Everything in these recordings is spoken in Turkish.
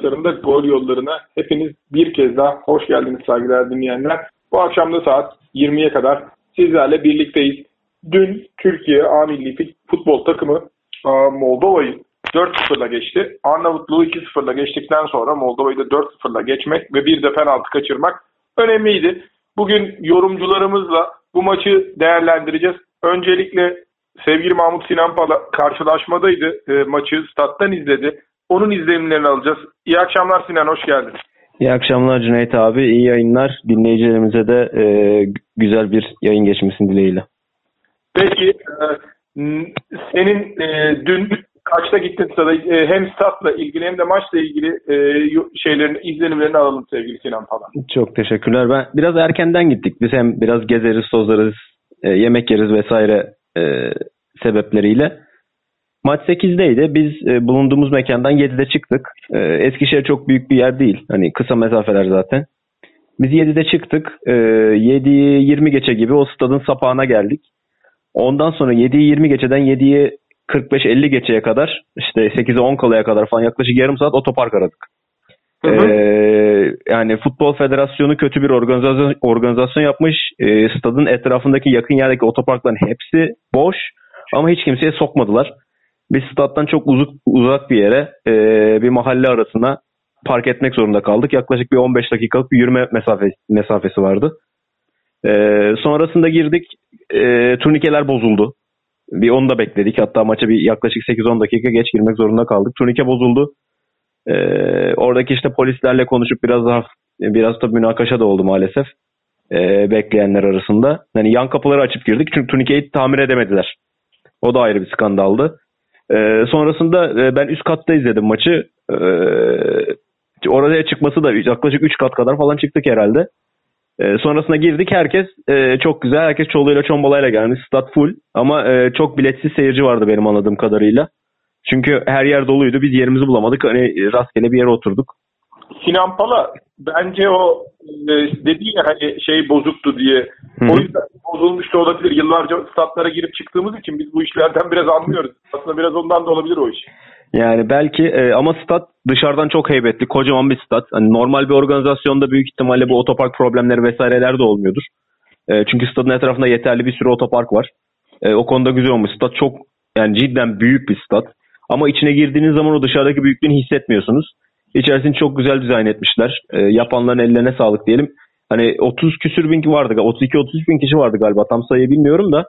ekranlarında gol yollarına hepiniz bir kez daha hoş geldiniz saygıdeğer dinleyenler. Bu akşam da saat 20'ye kadar sizlerle birlikteyiz. Dün Türkiye A Milli Futbol takımı Moldova'yı 4-0'la geçti. Arnavutluğu 2-0'la geçtikten sonra Moldova'yı da 4-0'la geçmek ve bir de penaltı kaçırmak önemliydi. Bugün yorumcularımızla bu maçı değerlendireceğiz. Öncelikle sevgili Mahmut Sinan Pala karşılaşmadaydı. E, maçı stat'tan izledi. Onun izlenimlerini alacağız. İyi akşamlar Sinan, hoş geldin. İyi akşamlar Cüneyt abi. İyi yayınlar. Dinleyicilerimize de e, güzel bir yayın geçmesini dileğiyle. Peki, e, senin e, dün kaçta gittin stada e, hem statla ilgili hem de maçla ilgili e, şeylerin izlenimlerini alalım sevgili Sinan falan. Çok teşekkürler. Ben biraz erkenden gittik. Biz hem biraz gezeriz, tozarız, e, yemek yeriz vesaire e, sebepleriyle. Maç 8'deydi. Biz e, bulunduğumuz mekandan 7'de çıktık. E, Eskişehir çok büyük bir yer değil. Hani kısa mesafeler zaten. Biz 7'de çıktık. E, 7'yi 20 geçe gibi o stadın sapağına geldik. Ondan sonra 7'yi 20 geçeden 7'yi 45-50 geçeye kadar işte 8'e 10 kalaya kadar falan yaklaşık yarım saat otopark aradık. Hı hı. Ee, yani Futbol Federasyonu kötü bir organizasyon, organizasyon yapmış. Ee, stadın etrafındaki yakın yerdeki otoparkların hepsi boş ama hiç kimseye sokmadılar. Biz staddan çok uzak, uzak bir yere e, bir mahalle arasına park etmek zorunda kaldık. Yaklaşık bir 15 dakikalık bir yürüme mesafe, mesafesi vardı. E, sonrasında girdik. E, turnikeler bozuldu. Bir onu da bekledik. Hatta maça bir yaklaşık 8-10 dakika geç girmek zorunda kaldık. Turnike bozuldu. E, oradaki işte polislerle konuşup biraz daha biraz da münakaşa da oldu maalesef. E, bekleyenler arasında. Yani yan kapıları açıp girdik çünkü turnikeyi tamir edemediler. O da ayrı bir skandaldı. E, sonrasında e, ben üst katta izledim maçı. E, oraya çıkması da yaklaşık 3 kat kadar falan çıktık herhalde. E, sonrasında girdik herkes e, çok güzel. Herkes çoluğuyla çombalayla gelmiş. Stat full. Ama e, çok biletsiz seyirci vardı benim anladığım kadarıyla. Çünkü her yer doluydu. Biz yerimizi bulamadık. Hani rastgele bir yere oturduk. Sinan Pala bence o e, dedi ya hani şey bozuktu diye. Hı-hı. O yüzden bozulmuş da olabilir. Yıllarca statlara girip çıktığımız için biz bu işlerden biraz anlıyoruz. Aslında biraz ondan da olabilir o iş. Yani belki e, ama stat dışarıdan çok heybetli. Kocaman bir stat. Hani normal bir organizasyonda büyük ihtimalle bu otopark problemleri vesaireler de olmuyordur. E, çünkü stadın etrafında yeterli bir sürü otopark var. E, o konuda güzel olmuş. Stat çok yani cidden büyük bir stat. Ama içine girdiğiniz zaman o dışarıdaki büyüklüğünü hissetmiyorsunuz. İçerisini çok güzel dizayn etmişler. E, yapanların ellerine sağlık diyelim. Hani 30 küsür bin vardı. 32-33 bin kişi vardı galiba. Tam sayıyı bilmiyorum da.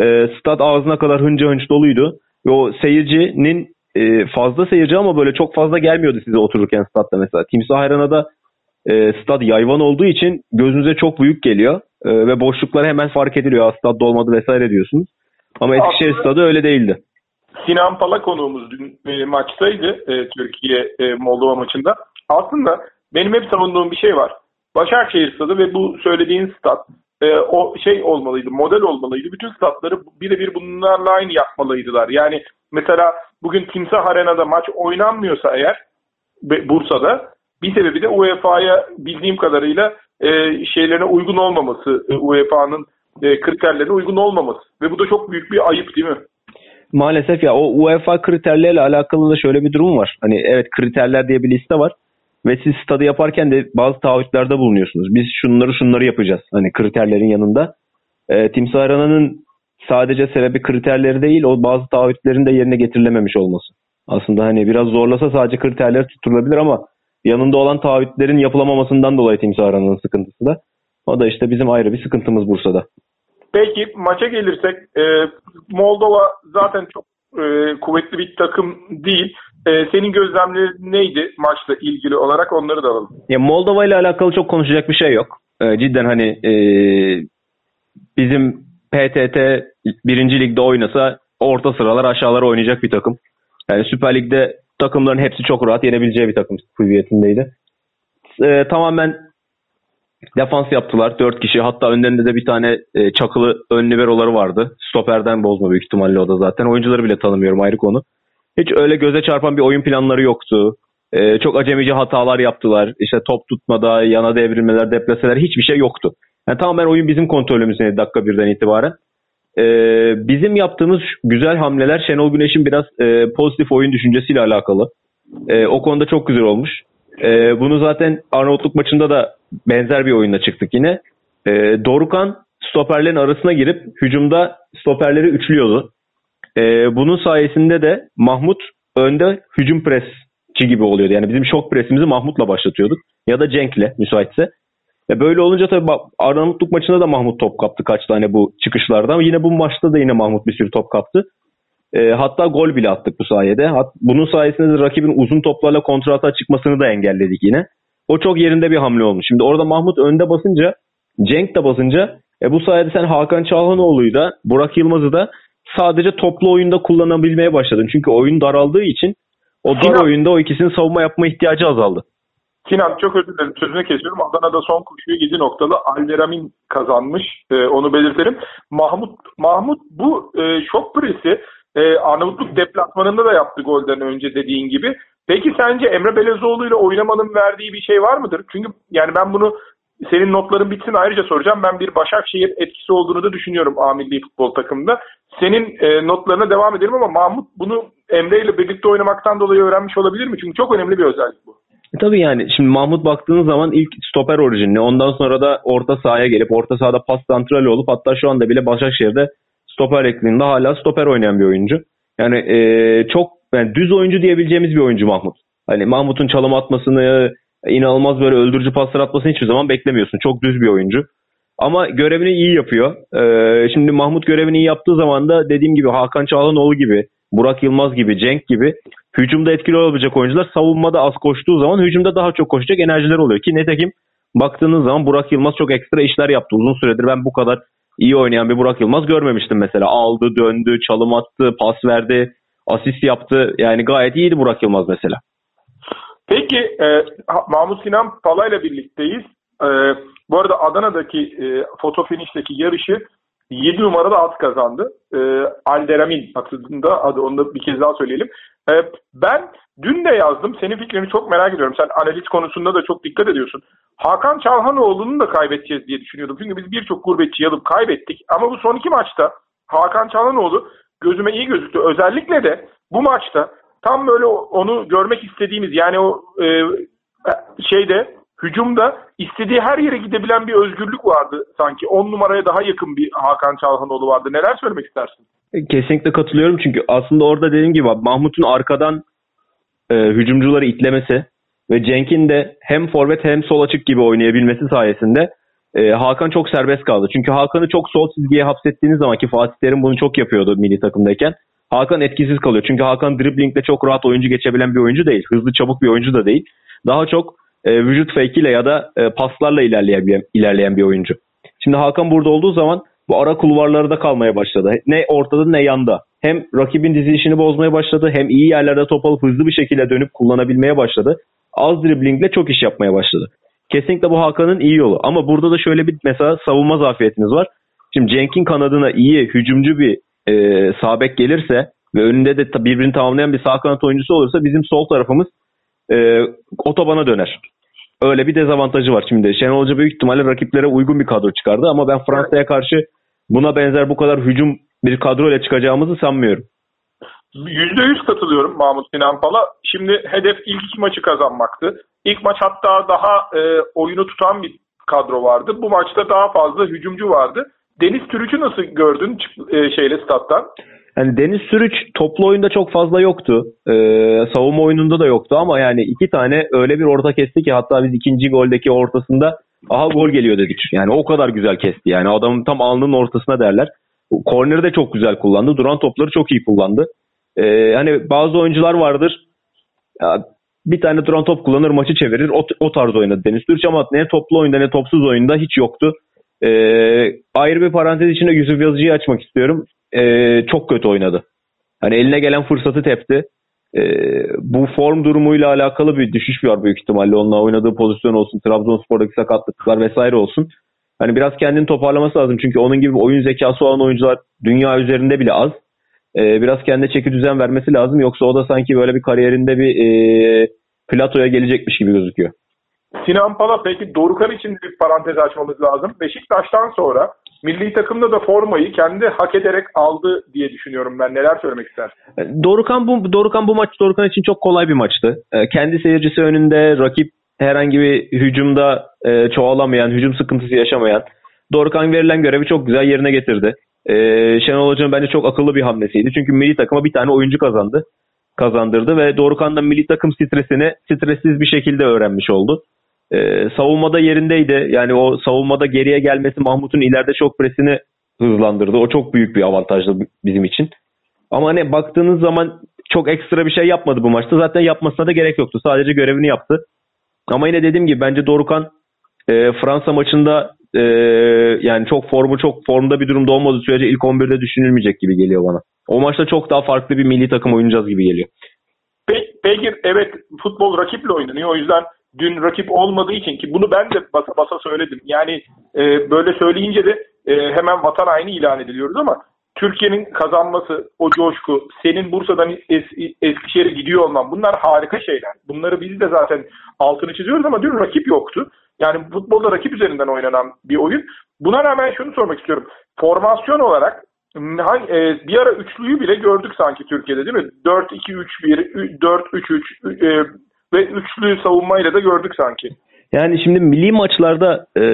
E, stat ağzına kadar hınca hınç doluydu. Ve o seyircinin e, fazla seyirci ama böyle çok fazla gelmiyordu size otururken statta mesela. Timsah Hayran'a e, stad yayvan olduğu için gözünüze çok büyük geliyor. E, ve boşluklar hemen fark ediliyor. Stad dolmadı vesaire diyorsunuz. Ama Eskişehir stadı öyle değildi. Sinan Pala konuğumuz dün e, maçtaydı e, Türkiye e, Moldova maçında. Aslında benim hep savunduğum bir şey var. Başakşehir stadı ve bu söylediğin stat e, o şey olmalıydı, model olmalıydı. Bütün statları birebir bunlarla aynı yapmalıydılar. Yani mesela bugün Timsah Arena'da maç oynanmıyorsa eğer Bursa'da bir sebebi de UEFA'ya bildiğim kadarıyla e, şeylerine uygun olmaması, e, UEFA'nın e, kriterlerine uygun olmaması. Ve bu da çok büyük bir ayıp değil mi? Maalesef ya o UEFA kriterleriyle alakalı da şöyle bir durum var. Hani evet kriterler diye bir liste var. Ve siz stadı yaparken de bazı taahhütlerde bulunuyorsunuz. Biz şunları şunları yapacağız. Hani kriterlerin yanında. E, Timsah Arena'nın sadece sebebi kriterleri değil o bazı taahhütlerin de yerine getirilememiş olması. Aslında hani biraz zorlasa sadece kriterler tutturulabilir ama yanında olan taahhütlerin yapılamamasından dolayı Timsah Arena'nın sıkıntısı da. O da işte bizim ayrı bir sıkıntımız Bursa'da. Peki maça gelirsek e, Moldova zaten çok e, kuvvetli bir takım değil. E, senin gözlemlerin neydi maçla ilgili olarak onları da alalım. Ya Moldova ile alakalı çok konuşacak bir şey yok. E, cidden hani e, bizim PTT birinci ligde oynasa orta sıralar aşağılara oynayacak bir takım. Yani Süper Lig'de takımların hepsi çok rahat yenebileceği bir takım seviyesindeydi. E, tamamen defans yaptılar. Dört kişi. Hatta önlerinde de bir tane e, çakılı ön liberoları vardı. Stoperden bozma büyük ihtimalle o da zaten. Oyuncuları bile tanımıyorum ayrı konu. Hiç öyle göze çarpan bir oyun planları yoktu. E, çok acemice hatalar yaptılar. İşte top tutmada, yana devrilmeler, deplaseler hiçbir şey yoktu. Yani tamamen oyun bizim kontrolümüzdeydi dakika birden itibaren. E, bizim yaptığımız güzel hamleler Şenol Güneş'in biraz e, pozitif oyun düşüncesiyle alakalı. E, o konuda çok güzel olmuş. E, bunu zaten Arnavutluk maçında da benzer bir oyunla çıktık yine. E, Dorukan stoperlerin arasına girip hücumda stoperleri üçlüyordu. E, bunun sayesinde de Mahmut önde hücum presçi gibi oluyordu. Yani bizim şok presimizi Mahmut'la başlatıyorduk. Ya da Cenk'le müsaitse. E böyle olunca tabii Arnavutluk maçında da Mahmut top kaptı kaç tane bu çıkışlarda ama yine bu maçta da yine Mahmut bir sürü top kaptı. E, hatta gol bile attık bu sayede. Hat, bunun sayesinde de rakibin uzun toplarla kontrata çıkmasını da engelledik yine. O çok yerinde bir hamle olmuş. Şimdi orada Mahmut önde basınca, Cenk de basınca e, bu sayede sen Hakan Çalhanoğlu'yu da Burak Yılmaz'ı da sadece toplu oyunda kullanabilmeye başladın. Çünkü oyun daraldığı için o dar oyunda o ikisinin savunma yapma ihtiyacı azaldı. Sinan çok özür dilerim sözünü kesiyorum. Adana'da son koşuyu 7 noktalı Alderamin kazanmış. E, onu belirtelim. Mahmut Mahmut bu e, şok presi e, Arnavutluk deplasmanında da yaptı golden önce dediğin gibi. Peki sence Emre Belezoğlu ile oynamanın verdiği bir şey var mıdır? Çünkü yani ben bunu senin notların bitsin ayrıca soracağım. Ben bir Başakşehir etkisi olduğunu da düşünüyorum A milli futbol takımında. Senin e, notlarına devam edelim ama Mahmut bunu Emre ile birlikte oynamaktan dolayı öğrenmiş olabilir mi? Çünkü çok önemli bir özellik bu. E tabii yani şimdi Mahmut baktığınız zaman ilk stoper orijinli ondan sonra da orta sahaya gelip orta sahada pas santrali olup hatta şu anda bile Başakşehir'de stoper ekliğinde hala stoper oynayan bir oyuncu. Yani e, çok yani düz oyuncu diyebileceğimiz bir oyuncu Mahmut. Hani Mahmut'un çalım atmasını inanılmaz böyle öldürücü paslar atmasını hiçbir zaman beklemiyorsun. Çok düz bir oyuncu. Ama görevini iyi yapıyor. Ee, şimdi Mahmut görevini iyi yaptığı zaman da dediğim gibi Hakan Çağlanoğlu gibi, Burak Yılmaz gibi, Cenk gibi hücumda etkili olabilecek oyuncular savunmada az koştuğu zaman hücumda daha çok koşacak enerjiler oluyor. Ki netekim baktığınız zaman Burak Yılmaz çok ekstra işler yaptı. Uzun süredir ben bu kadar iyi oynayan bir Burak Yılmaz görmemiştim mesela. Aldı, döndü, çalım attı, pas verdi, asist yaptı. Yani gayet iyiydi Burak Yılmaz mesela. Peki e, Mahmut Sinan Pala ile birlikteyiz. E, bu arada Adana'daki e, foto finishteki yarışı 7 numarada at kazandı. E, Alderamin adında adı onu da bir kez daha söyleyelim. E, ben dün de yazdım. Senin fikrini çok merak ediyorum. Sen analiz konusunda da çok dikkat ediyorsun. Hakan Çalhanoğlu'nu da kaybedeceğiz diye düşünüyordum. Çünkü biz birçok gurbetçi alıp kaybettik. Ama bu son iki maçta Hakan Çalhanoğlu gözüme iyi gözüktü. Özellikle de bu maçta tam böyle onu görmek istediğimiz yani o e, şeyde hücumda istediği her yere gidebilen bir özgürlük vardı sanki. 10 numaraya daha yakın bir Hakan Çalhanoğlu vardı. Neler söylemek istersin? E, kesinlikle katılıyorum çünkü aslında orada dediğim gibi Mahmut'un arkadan e, hücumcuları itlemesi ve Cenk'in de hem forvet hem sol açık gibi oynayabilmesi sayesinde e, Hakan çok serbest kaldı. Çünkü Hakan'ı çok sol çizgiye hapsettiğiniz zaman ki Fatih Terim bunu çok yapıyordu milli takımdayken. Hakan etkisiz kalıyor. Çünkü Hakan driblingle çok rahat oyuncu geçebilen bir oyuncu değil. Hızlı çabuk bir oyuncu da değil. Daha çok e, vücut fake ile ya da e, paslarla ilerleyen, ilerleyen bir oyuncu. Şimdi Hakan burada olduğu zaman bu ara kulvarlarda kalmaya başladı. Ne ortada ne yanda. Hem rakibin dizilişini bozmaya başladı hem iyi yerlerde top alıp hızlı bir şekilde dönüp kullanabilmeye başladı. Az driblingle çok iş yapmaya başladı. Kesinlikle bu Hakan'ın iyi yolu. Ama burada da şöyle bir mesela savunma zafiyetiniz var. Şimdi Cenk'in kanadına iyi hücumcu bir e, sabek gelirse ve önünde de birbirini tamamlayan bir sağ kanat oyuncusu olursa bizim sol tarafımız e, otobana döner. Öyle bir dezavantajı var şimdi. Şenol Hoca büyük ihtimalle rakiplere uygun bir kadro çıkardı ama ben Fransa'ya karşı buna benzer bu kadar hücum bir kadro ile çıkacağımızı sanmıyorum. %100 katılıyorum Mahmut Sinan Pala. Şimdi hedef ilk maçı kazanmaktı. İlk maç hatta daha e, oyunu tutan bir kadro vardı. Bu maçta daha fazla hücumcu vardı. Deniz Türüç'ü nasıl gördün e, şeyle stat'tan? Yani Deniz Sürüç toplu oyunda çok fazla yoktu. Ee, savunma oyununda da yoktu ama yani iki tane öyle bir orta kesti ki hatta biz ikinci goldeki ortasında aha gol geliyor dedik. Yani o kadar güzel kesti. Yani adamın tam alnının ortasına derler. Korneri de çok güzel kullandı. Duran topları çok iyi kullandı. Ee, hani bazı oyuncular vardır. Ya, bir tane duran top kullanır maçı çevirir. O, o tarz oynadı Deniz Türüç ama ne toplu oyunda ne topsuz oyunda hiç yoktu. Ee, ayrı bir parantez içinde Yusuf Yazıcı'yı açmak istiyorum. Ee, çok kötü oynadı. Hani eline gelen fırsatı tepti. Ee, bu form durumuyla alakalı bir düşüş var büyük ihtimalle. Onunla oynadığı pozisyon olsun, Trabzonspor'daki sakatlıklar vesaire olsun. Hani biraz kendini toparlaması lazım. Çünkü onun gibi oyun zekası olan oyuncular dünya üzerinde bile az. Ee, biraz kendine çeki düzen vermesi lazım. Yoksa o da sanki böyle bir kariyerinde bir e, platoya gelecekmiş gibi gözüküyor. Sinan Pala peki Dorukan için bir parantez açmamız lazım. Beşiktaş'tan sonra milli takımda da formayı kendi hak ederek aldı diye düşünüyorum ben. Neler söylemek ister? Dorukan bu Dorukan bu maç Dorukan için çok kolay bir maçtı. E, kendi seyircisi önünde rakip herhangi bir hücumda e, çoğalamayan, hücum sıkıntısı yaşamayan Dorukan verilen görevi çok güzel yerine getirdi. E, Şenol Hoca'nın bence çok akıllı bir hamlesiydi. Çünkü milli takıma bir tane oyuncu kazandı. Kazandırdı ve Dorukan da milli takım stresini stressiz bir şekilde öğrenmiş oldu. E, savunmada yerindeydi. Yani o savunmada geriye gelmesi Mahmut'un ileride çok presini hızlandırdı. O çok büyük bir avantajdı bizim için. Ama hani baktığınız zaman çok ekstra bir şey yapmadı bu maçta. Zaten yapmasına da gerek yoktu. Sadece görevini yaptı. Ama yine dediğim gibi bence Dorukan e, Fransa maçında e, yani çok formu çok formda bir durumda olmadığı sürece ilk 11'de düşünülmeyecek gibi geliyor bana. O maçta çok daha farklı bir milli takım oynayacağız gibi geliyor. Peki evet futbol rakiple oynanıyor. O yüzden dün rakip olmadığı için ki bunu ben de basa basa söyledim. Yani e, böyle söyleyince de e, hemen vatan haini ilan ediliyoruz ama Türkiye'nin kazanması, o coşku, senin Bursa'dan es, Eskişehir'e gidiyor olman bunlar harika şeyler. Bunları biz de zaten altını çiziyoruz ama dün rakip yoktu. Yani futbolda rakip üzerinden oynanan bir oyun. Buna rağmen şunu sormak istiyorum. Formasyon olarak e, bir ara üçlüyü bile gördük sanki Türkiye'de değil mi? 4-2-3-1, 4-3-3 ve üçlü savunmayla da gördük sanki. Yani şimdi milli maçlarda e,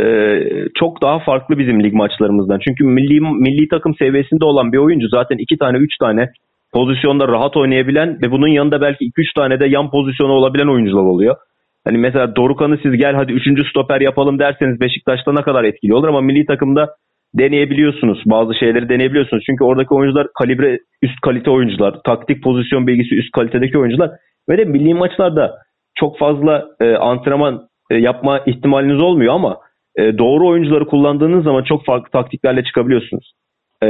çok daha farklı bizim lig maçlarımızdan. Çünkü milli milli takım seviyesinde olan bir oyuncu zaten iki tane üç tane pozisyonda rahat oynayabilen ve bunun yanında belki iki üç tane de yan pozisyonu olabilen oyuncular oluyor. Hani mesela Dorukan'ı siz gel hadi üçüncü stoper yapalım derseniz Beşiktaş'ta ne kadar etkili olur ama milli takımda deneyebiliyorsunuz. Bazı şeyleri deneyebiliyorsunuz. Çünkü oradaki oyuncular kalibre üst kalite oyuncular. Taktik pozisyon bilgisi üst kalitedeki oyuncular. Ve de milli maçlarda çok fazla e, antrenman e, yapma ihtimaliniz olmuyor ama e, doğru oyuncuları kullandığınız zaman çok farklı taktiklerle çıkabiliyorsunuz. E,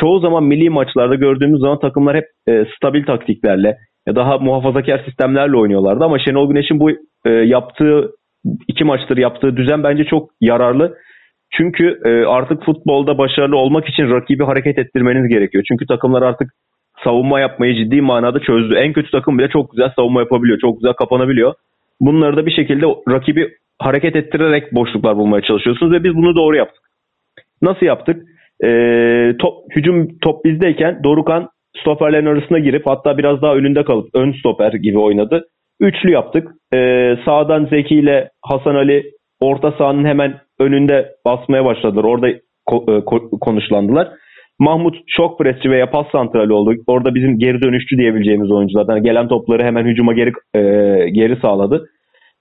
çoğu zaman milli maçlarda gördüğümüz zaman takımlar hep e, stabil taktiklerle ya daha muhafazakar sistemlerle oynuyorlardı ama Şenol Güneş'in bu e, yaptığı iki maçtır yaptığı düzen bence çok yararlı. Çünkü e, artık futbolda başarılı olmak için rakibi hareket ettirmeniz gerekiyor. Çünkü takımlar artık savunma yapmayı ciddi manada çözdü. En kötü takım bile çok güzel savunma yapabiliyor. Çok güzel kapanabiliyor. Bunları da bir şekilde rakibi hareket ettirerek boşluklar bulmaya çalışıyorsunuz ve biz bunu doğru yaptık. Nasıl yaptık? Ee, top, hücum top bizdeyken Dorukan stoperlerin arasına girip hatta biraz daha önünde kalıp ön stoper gibi oynadı. Üçlü yaptık. Ee, sağdan Zeki ile Hasan Ali orta sahanın hemen önünde basmaya başladılar. Orada ko- e, konuşlandılar. Mahmut çok presçi veya pas santrali oldu. Orada bizim geri dönüşçü diyebileceğimiz oyunculardan. Yani gelen topları hemen hücuma geri e, geri sağladı.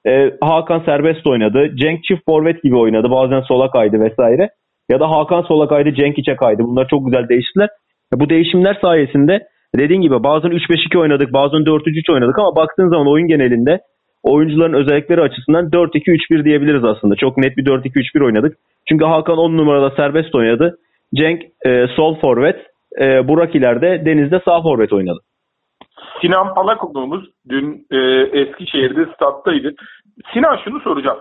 E, Hakan serbest oynadı. Cenk çift forvet gibi oynadı. Bazen sola kaydı vesaire. Ya da Hakan sola kaydı, Cenk içe kaydı. Bunlar çok güzel değiştiler. Bu değişimler sayesinde dediğin gibi bazen 3-5-2 oynadık, bazen 4-3-3 oynadık ama baktığın zaman oyun genelinde oyuncuların özellikleri açısından 4-2-3-1 diyebiliriz aslında. Çok net bir 4-2-3-1 oynadık. Çünkü Hakan 10 numarada serbest oynadı. Cenk e, sol forvet, e, Burak ileride Deniz'de sağ forvet oynadı. Sinan Palakoğlu'muz dün e, Eskişehir'de stat'taydı. Sinan şunu soracağım.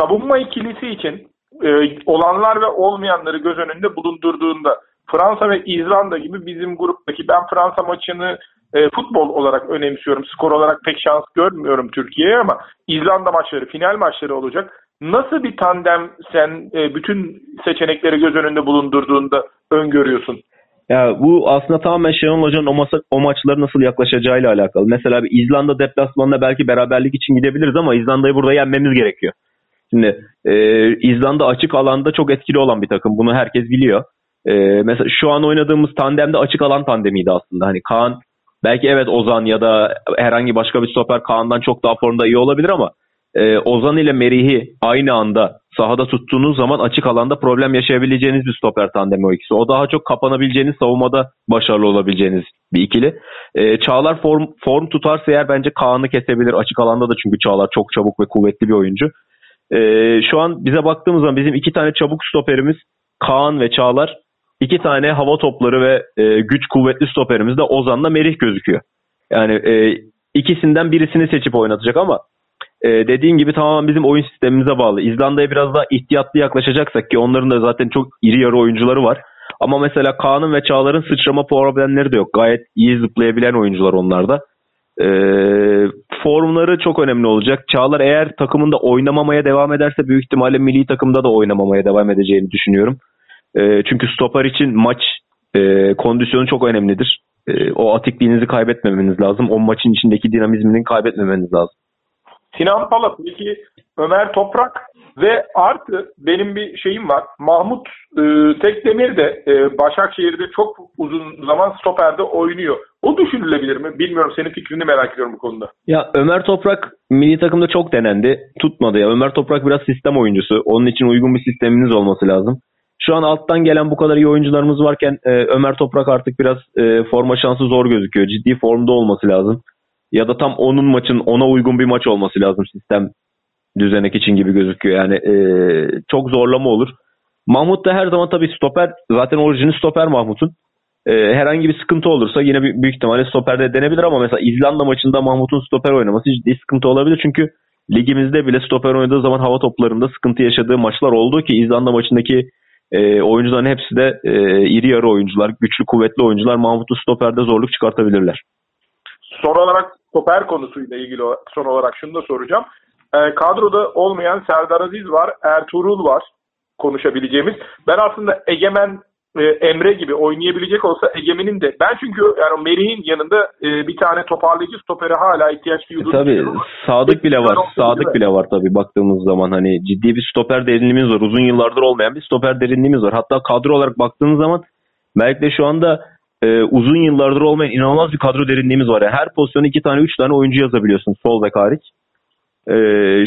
Savunma ikilisi için e, olanlar ve olmayanları göz önünde bulundurduğunda Fransa ve İzlanda gibi bizim gruptaki ben Fransa maçını e, futbol olarak önemsiyorum. Skor olarak pek şans görmüyorum Türkiye'ye ama İzlanda maçları, final maçları olacak. Nasıl bir tandem sen e, bütün seçenekleri göz önünde bulundurduğunda öngörüyorsun? Ya bu aslında tamamen Şenol Hoca'nın o, masa, o maçlara nasıl yaklaşacağıyla alakalı. Mesela bir İzlanda deplasmanına belki beraberlik için gidebiliriz ama İzlanda'yı burada yenmemiz gerekiyor. Şimdi e, İzlanda açık alanda çok etkili olan bir takım. Bunu herkes biliyor. E, mesela şu an oynadığımız tandemde açık alan tandemiydi aslında. Hani Kaan belki evet Ozan ya da herhangi başka bir stoper Kaan'dan çok daha formda iyi olabilir ama e, Ozan ile Merih'i aynı anda sahada tuttuğunuz zaman açık alanda problem yaşayabileceğiniz bir stoper tandemi o ikisi. O daha çok kapanabileceğiniz, savunmada başarılı olabileceğiniz bir ikili. E, Çağlar form, form tutarsa eğer bence Kaan'ı kesebilir. Açık alanda da çünkü Çağlar çok çabuk ve kuvvetli bir oyuncu. E, şu an bize baktığımız zaman bizim iki tane çabuk stoperimiz Kaan ve Çağlar. iki tane hava topları ve e, güç kuvvetli stoperimiz de Ozan'la Merih gözüküyor. Yani e, ikisinden birisini seçip oynatacak ama e, dediğin gibi tamamen bizim oyun sistemimize bağlı. İzlanda'ya biraz daha ihtiyatlı yaklaşacaksak ki onların da zaten çok iri yarı oyuncuları var. Ama mesela Kaan'ın ve Çağlar'ın sıçrama problemleri de yok. Gayet iyi zıplayabilen oyuncular onlarda. E, formları çok önemli olacak. Çağlar eğer takımında oynamamaya devam ederse büyük ihtimalle milli takımda da oynamamaya devam edeceğini düşünüyorum. E, çünkü stoper için maç e, kondisyonu çok önemlidir. E, o atikliğinizi kaybetmemeniz lazım. O maçın içindeki dinamizmini kaybetmemeniz lazım. Sinan Palat peki Ömer Toprak ve artı benim bir şeyim var. Mahmut e, Tekdemir de e, Başakşehir'de çok uzun zaman stoperde oynuyor. O düşünülebilir mi? Bilmiyorum. Senin fikrini merak ediyorum bu konuda. Ya Ömer Toprak milli takımda çok denendi. Tutmadı ya. Ömer Toprak biraz sistem oyuncusu. Onun için uygun bir sisteminiz olması lazım. Şu an alttan gelen bu kadar iyi oyuncularımız varken e, Ömer Toprak artık biraz e, forma şansı zor gözüküyor. Ciddi formda olması lazım. Ya da tam onun maçın ona uygun bir maç olması lazım sistem düzenek için gibi gözüküyor. Yani e, çok zorlama olur. Mahmut da her zaman tabii stoper. Zaten orijini stoper Mahmut'un. E, herhangi bir sıkıntı olursa yine büyük ihtimalle stoperde denebilir ama mesela İzlanda maçında Mahmut'un stoper oynaması ciddi sıkıntı olabilir. Çünkü ligimizde bile stoper oynadığı zaman hava toplarında sıkıntı yaşadığı maçlar oldu ki İzlanda maçındaki e, oyuncuların hepsi de e, iri yarı oyuncular, güçlü kuvvetli oyuncular Mahmut'u stoperde zorluk çıkartabilirler. Son olarak stoper konusuyla ilgili son olarak şunu da soracağım. E, kadroda olmayan Serdar Aziz var, Ertuğrul var konuşabileceğimiz. Ben aslında Egemen e, Emre gibi oynayabilecek olsa Egemen'in de ben çünkü yani Merih'in yanında e, bir tane toparlayıcı stopere hala ihtiyaç duyduğunu e, Tabii Sadık bile var. Sadık bile var tabii baktığımız zaman hani ciddi bir stoper derinliğimiz var. Uzun yıllardır olmayan bir stoper derinliğimiz var. Hatta kadro olarak baktığınız zaman belki de şu anda e, uzun yıllardır olmayan inanılmaz bir kadro derinliğimiz var. Yani her pozisyona iki tane üç tane oyuncu yazabiliyorsun sol ve hariç. E,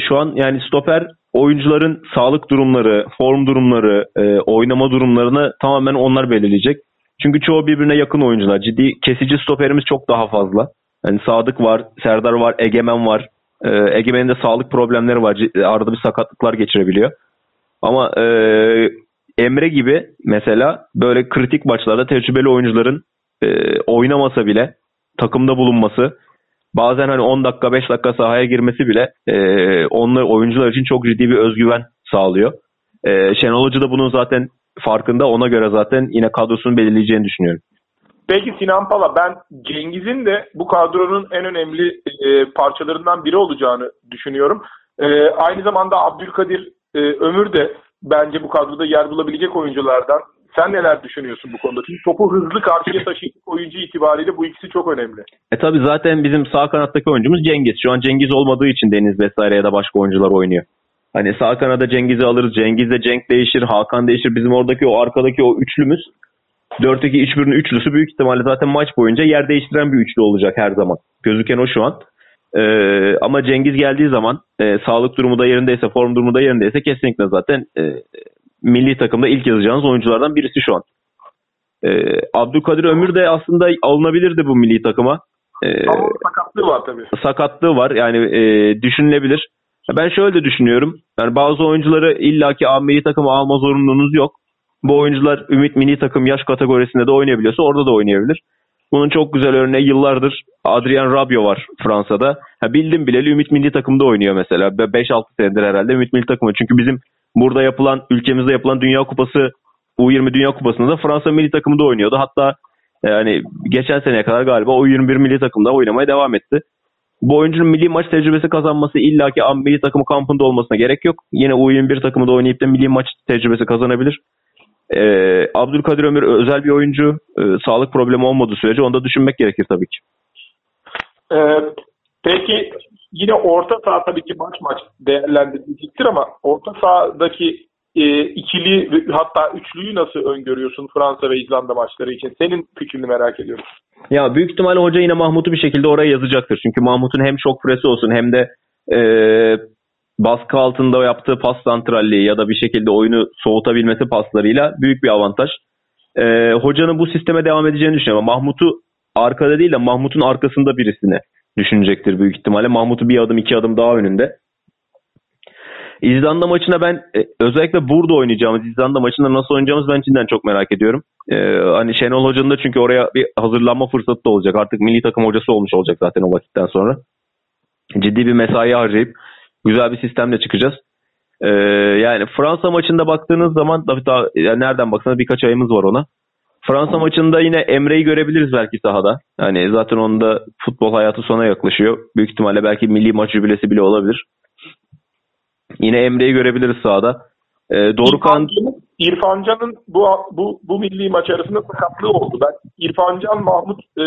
şu an yani stoper oyuncuların sağlık durumları, form durumları, e, oynama durumlarını tamamen onlar belirleyecek. Çünkü çoğu birbirine yakın oyuncular. Ciddi kesici stoperimiz çok daha fazla. Yani Sadık var, Serdar var, Egemen var. E, Egemen'in de sağlık problemleri var. Arada bir sakatlıklar geçirebiliyor. Ama e, Emre gibi mesela böyle kritik maçlarda tecrübeli oyuncuların e, oynamasa bile takımda bulunması bazen hani 10 dakika 5 dakika sahaya girmesi bile e, onlar oyuncular için çok ciddi bir özgüven sağlıyor. E, Şenol Hoca da bunun zaten farkında ona göre zaten yine kadrosunu belirleyeceğini düşünüyorum. Peki Sinan Pala ben Cengiz'in de bu kadronun en önemli e, parçalarından biri olacağını düşünüyorum. E, aynı zamanda Abdülkadir e, Ömür de bence bu kadroda yer bulabilecek oyunculardan. Sen neler düşünüyorsun bu konuda? Çünkü topu hızlı karşıya taşıyacak oyuncu itibariyle bu ikisi çok önemli. E tabi zaten bizim sağ kanattaki oyuncumuz Cengiz. Şu an Cengiz olmadığı için Deniz vesaire ya da başka oyuncular oynuyor. Hani sağ kanada Cengiz'i alırız. Cengiz'de Cenk değişir, Hakan değişir. Bizim oradaki o arkadaki o üçlümüz 4-2-3-1'in üçlüsü büyük ihtimalle zaten maç boyunca yer değiştiren bir üçlü olacak her zaman. Gözüken o şu an. Ee, ama Cengiz geldiği zaman e, sağlık durumu da yerindeyse, form durumu da yerindeyse kesinlikle zaten e, milli takımda ilk yazacağınız oyunculardan birisi şu an. Ee, Abdülkadir Ömür de aslında alınabilirdi bu milli takıma. Ama sakatlığı var tabii. Sakatlığı var yani e, düşünülebilir. Ben şöyle de düşünüyorum. Yani bazı oyuncuları illaki A milli takıma alma zorunluluğunuz yok. Bu oyuncular Ümit milli takım yaş kategorisinde de oynayabiliyorsa orada da oynayabilir. Bunun çok güzel örneği yıllardır Adrian Rabiot var Fransa'da. Ha, bildim bileli Ümit milli takımda oynuyor mesela. 5-6 senedir herhalde Ümit milli takımı. Çünkü bizim burada yapılan, ülkemizde yapılan Dünya Kupası U20 Dünya Kupası'nda da Fransa milli takımında oynuyordu. Hatta yani geçen seneye kadar galiba U21 milli takımda oynamaya devam etti. Bu oyuncunun milli maç tecrübesi kazanması illaki milli takımı kampında olmasına gerek yok. Yine U21 takımında oynayıp da milli maç tecrübesi kazanabilir. Ee, Abdülkadir Ömür özel bir oyuncu. Ee, sağlık problemi olmadığı sürece onu da düşünmek gerekir tabii ki. Ee, peki yine orta saha tabii ki maç maç değerlendirilecektir ama orta sahadaki e, ikili hatta üçlüyü nasıl öngörüyorsun Fransa ve İzlanda maçları için? Senin fikrini merak ediyorum. Ya büyük ihtimalle hoca yine Mahmut'u bir şekilde oraya yazacaktır. Çünkü Mahmut'un hem şok presi olsun hem de e, baskı altında yaptığı pas santralliği ya da bir şekilde oyunu soğutabilmesi paslarıyla büyük bir avantaj. E, hocanın bu sisteme devam edeceğini düşünüyorum. Mahmut'u arkada değil de Mahmut'un arkasında birisini düşünecektir büyük ihtimalle. Mahmut'u bir adım iki adım daha önünde. İzlanda maçına ben e, özellikle burada oynayacağımız İzlanda maçında nasıl oynayacağımız ben cidden çok merak ediyorum. Ee, hani Şenol Hoca'nın da çünkü oraya bir hazırlanma fırsatı da olacak. Artık milli takım hocası olmuş olacak zaten o vakitten sonra. Ciddi bir mesai harcayıp güzel bir sistemle çıkacağız. Ee, yani Fransa maçında baktığınız zaman tabii daha yani nereden baksanız birkaç ayımız var ona. Fransa maçında yine Emre'yi görebiliriz belki sahada. Yani zaten onda futbol hayatı sona yaklaşıyor. Büyük ihtimalle belki milli maç jübilesi bile olabilir. Yine Emre'yi görebiliriz sahada. Ee, Dorukan İrfan Can'ın bu, bu, bu milli maç arasında sakatlığı oldu. Ben İrfan Can, Mahmut, e,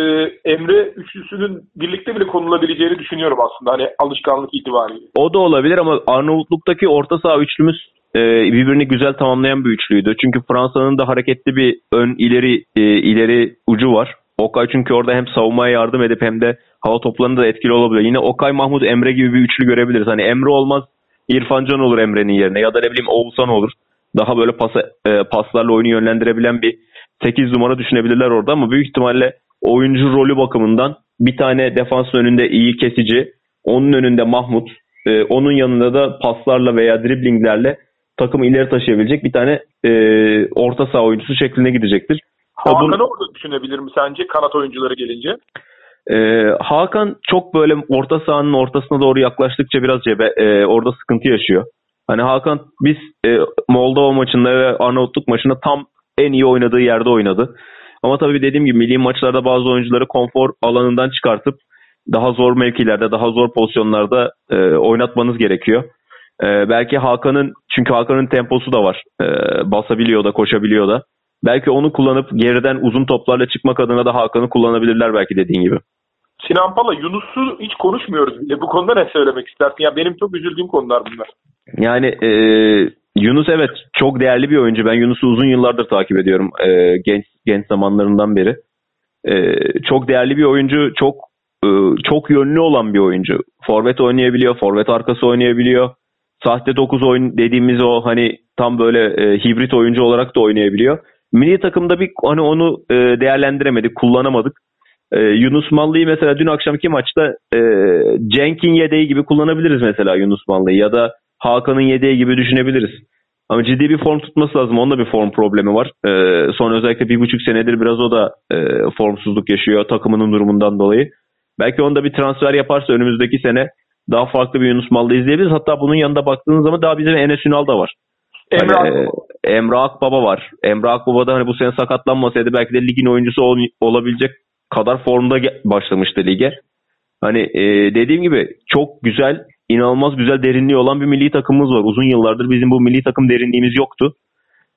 Emre üçlüsünün birlikte bile konulabileceğini düşünüyorum aslında. Hani alışkanlık itibariyle. O da olabilir ama Arnavutluk'taki orta saha üçlümüz e, birbirini güzel tamamlayan bir üçlüydü. Çünkü Fransa'nın da hareketli bir ön ileri e, ileri ucu var. Okay çünkü orada hem savunmaya yardım edip hem de hava toplarında da etkili olabilir. Yine Okay, Mahmut, Emre gibi bir üçlü görebiliriz. Hani Emre olmaz İrfan Can olur Emre'nin yerine ya da ne bileyim Oğuzhan olur. Daha böyle pasa, e, paslarla oyunu yönlendirebilen bir 8 numara düşünebilirler orada ama büyük ihtimalle oyuncu rolü bakımından bir tane defans önünde iyi kesici, onun önünde Mahmut, e, onun yanında da paslarla veya driblinglerle takımı ileri taşıyabilecek bir tane e, orta saha oyuncusu şeklinde gidecektir. Hakan'ı bunu... orada düşünebilir mi sence kanat oyuncuları gelince? Ee, Hakan çok böyle orta sahanın ortasına doğru yaklaştıkça biraz cebe, e, orada sıkıntı yaşıyor. Hani Hakan biz e, Moldova maçında ve Arnavutluk maçında tam en iyi oynadığı yerde oynadı. Ama tabii dediğim gibi milli maçlarda bazı oyuncuları konfor alanından çıkartıp daha zor mevkilerde, daha zor pozisyonlarda e, oynatmanız gerekiyor. E, belki Hakan'ın çünkü Hakan'ın temposu da var. E, basabiliyor da, koşabiliyor da. Belki onu kullanıp geriden uzun toplarla çıkmak adına da Hakan'ı kullanabilirler belki dediğin gibi. Sinan Pala, Yunus'u hiç konuşmuyoruz bile. Bu konuda ne söylemek istersin? Ya benim çok üzüldüğüm konular bunlar. Yani e, Yunus evet çok değerli bir oyuncu. Ben Yunus'u uzun yıllardır takip ediyorum. E, genç genç zamanlarından beri. E, çok değerli bir oyuncu. Çok e, çok yönlü olan bir oyuncu. Forvet oynayabiliyor. Forvet arkası oynayabiliyor. Sahte 9 oyun dediğimiz o hani tam böyle e, hibrit oyuncu olarak da oynayabiliyor. Milli takımda bir hani onu e, değerlendiremedik, kullanamadık. E, Yunus Mallı'yı mesela dün akşamki maçta e, Cenk'in yedeği gibi kullanabiliriz mesela Yunus Mallı'yı ya da Hakan'ın yedeği gibi düşünebiliriz. Ama ciddi bir form tutması lazım. Onda bir form problemi var. E, son özellikle bir buçuk senedir biraz o da e, formsuzluk yaşıyor takımının durumundan dolayı. Belki onda bir transfer yaparsa önümüzdeki sene daha farklı bir Yunus Mallı izleyebiliriz. Hatta bunun yanında baktığınız zaman daha bizim Enes Ünal da var. Emre, hani, e, Emre Akbaba var. Emre Akbaba da hani bu sene sakatlanmasaydı belki de ligin oyuncusu ol, olabilecek kadar formda başlamıştı lige. Hani e, dediğim gibi çok güzel, inanılmaz güzel derinliği olan bir milli takımımız var. Uzun yıllardır bizim bu milli takım derinliğimiz yoktu.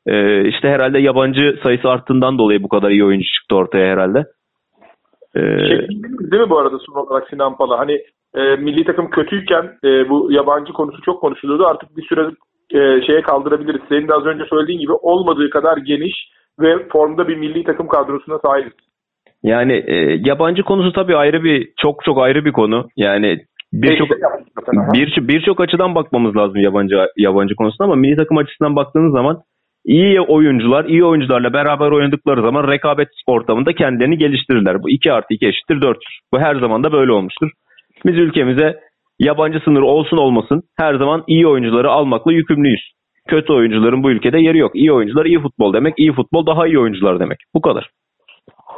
E, işte herhalde yabancı sayısı arttığından dolayı bu kadar iyi oyuncu çıktı ortaya herhalde. Ee, şey, değil mi bu arada son olarak Sinan Pala? Hani e, milli takım kötüyken e, bu yabancı konusu çok konuşuluyordu. Artık bir süre e, şeye kaldırabiliriz. Senin de az önce söylediğin gibi olmadığı kadar geniş ve formda bir milli takım kadrosuna sahibiz. Yani e, yabancı konusu tabii ayrı bir çok çok ayrı bir konu. Yani birçok bir birçok açıdan bakmamız lazım yabancı yabancı konusuna ama milli takım açısından baktığınız zaman iyi oyuncular, iyi oyuncularla beraber oynadıkları zaman rekabet ortamında kendilerini geliştirirler. Bu 2 artı 2 eşittir 4. Bu her zaman da böyle olmuştur. Biz ülkemize yabancı sınır olsun olmasın her zaman iyi oyuncuları almakla yükümlüyüz. Kötü oyuncuların bu ülkede yeri yok. İyi oyuncular iyi futbol demek. İyi futbol daha iyi oyuncular demek. Bu kadar.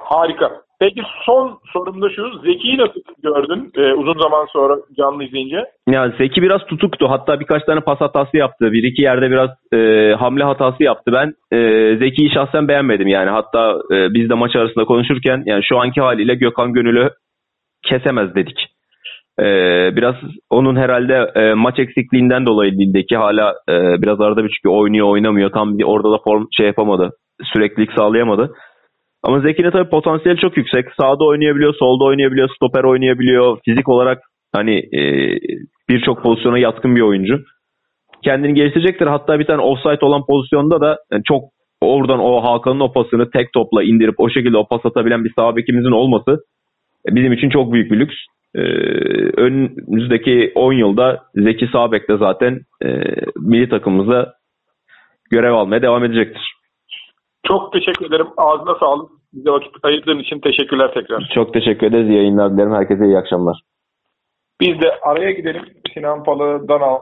Harika. Peki son sorum da şu. Zeki'yi nasıl gördün e, uzun zaman sonra canlı izleyince? Ya Zeki biraz tutuktu. Hatta birkaç tane pas hatası yaptı. Bir iki yerde biraz e, hamle hatası yaptı. Ben e, Zeki'yi şahsen beğenmedim yani. Hatta e, biz de maç arasında konuşurken yani şu anki haliyle Gökhan Gönül'ü kesemez dedik. Ee, biraz onun herhalde e, maç eksikliğinden dolayı Lille'deki hala e, biraz arada bir çünkü oynuyor oynamıyor. Tam bir orada da form şey yapamadı. Süreklilik sağlayamadı. Ama Zeki'nin tabii potansiyeli çok yüksek. Sağda oynayabiliyor, solda oynayabiliyor, stoper oynayabiliyor. Fizik olarak hani e, birçok pozisyona yatkın bir oyuncu. Kendini geliştirecektir. Hatta bir tane offside olan pozisyonda da yani çok oradan o Hakan'ın o pasını tek topla indirip o şekilde o pas atabilen bir sağ bekimizin olması e, bizim için çok büyük bir lüks. Ee, önümüzdeki 10 yılda Zeki Sabek de zaten e, milli takımımıza görev almaya devam edecektir. Çok teşekkür ederim. Ağzına sağlık. Bize vakit ayırdığın için teşekkürler tekrar. Çok teşekkür ederiz. İyi yayınlar dilerim. Herkese iyi akşamlar. Biz de araya gidelim. Sinan Palı'dan al.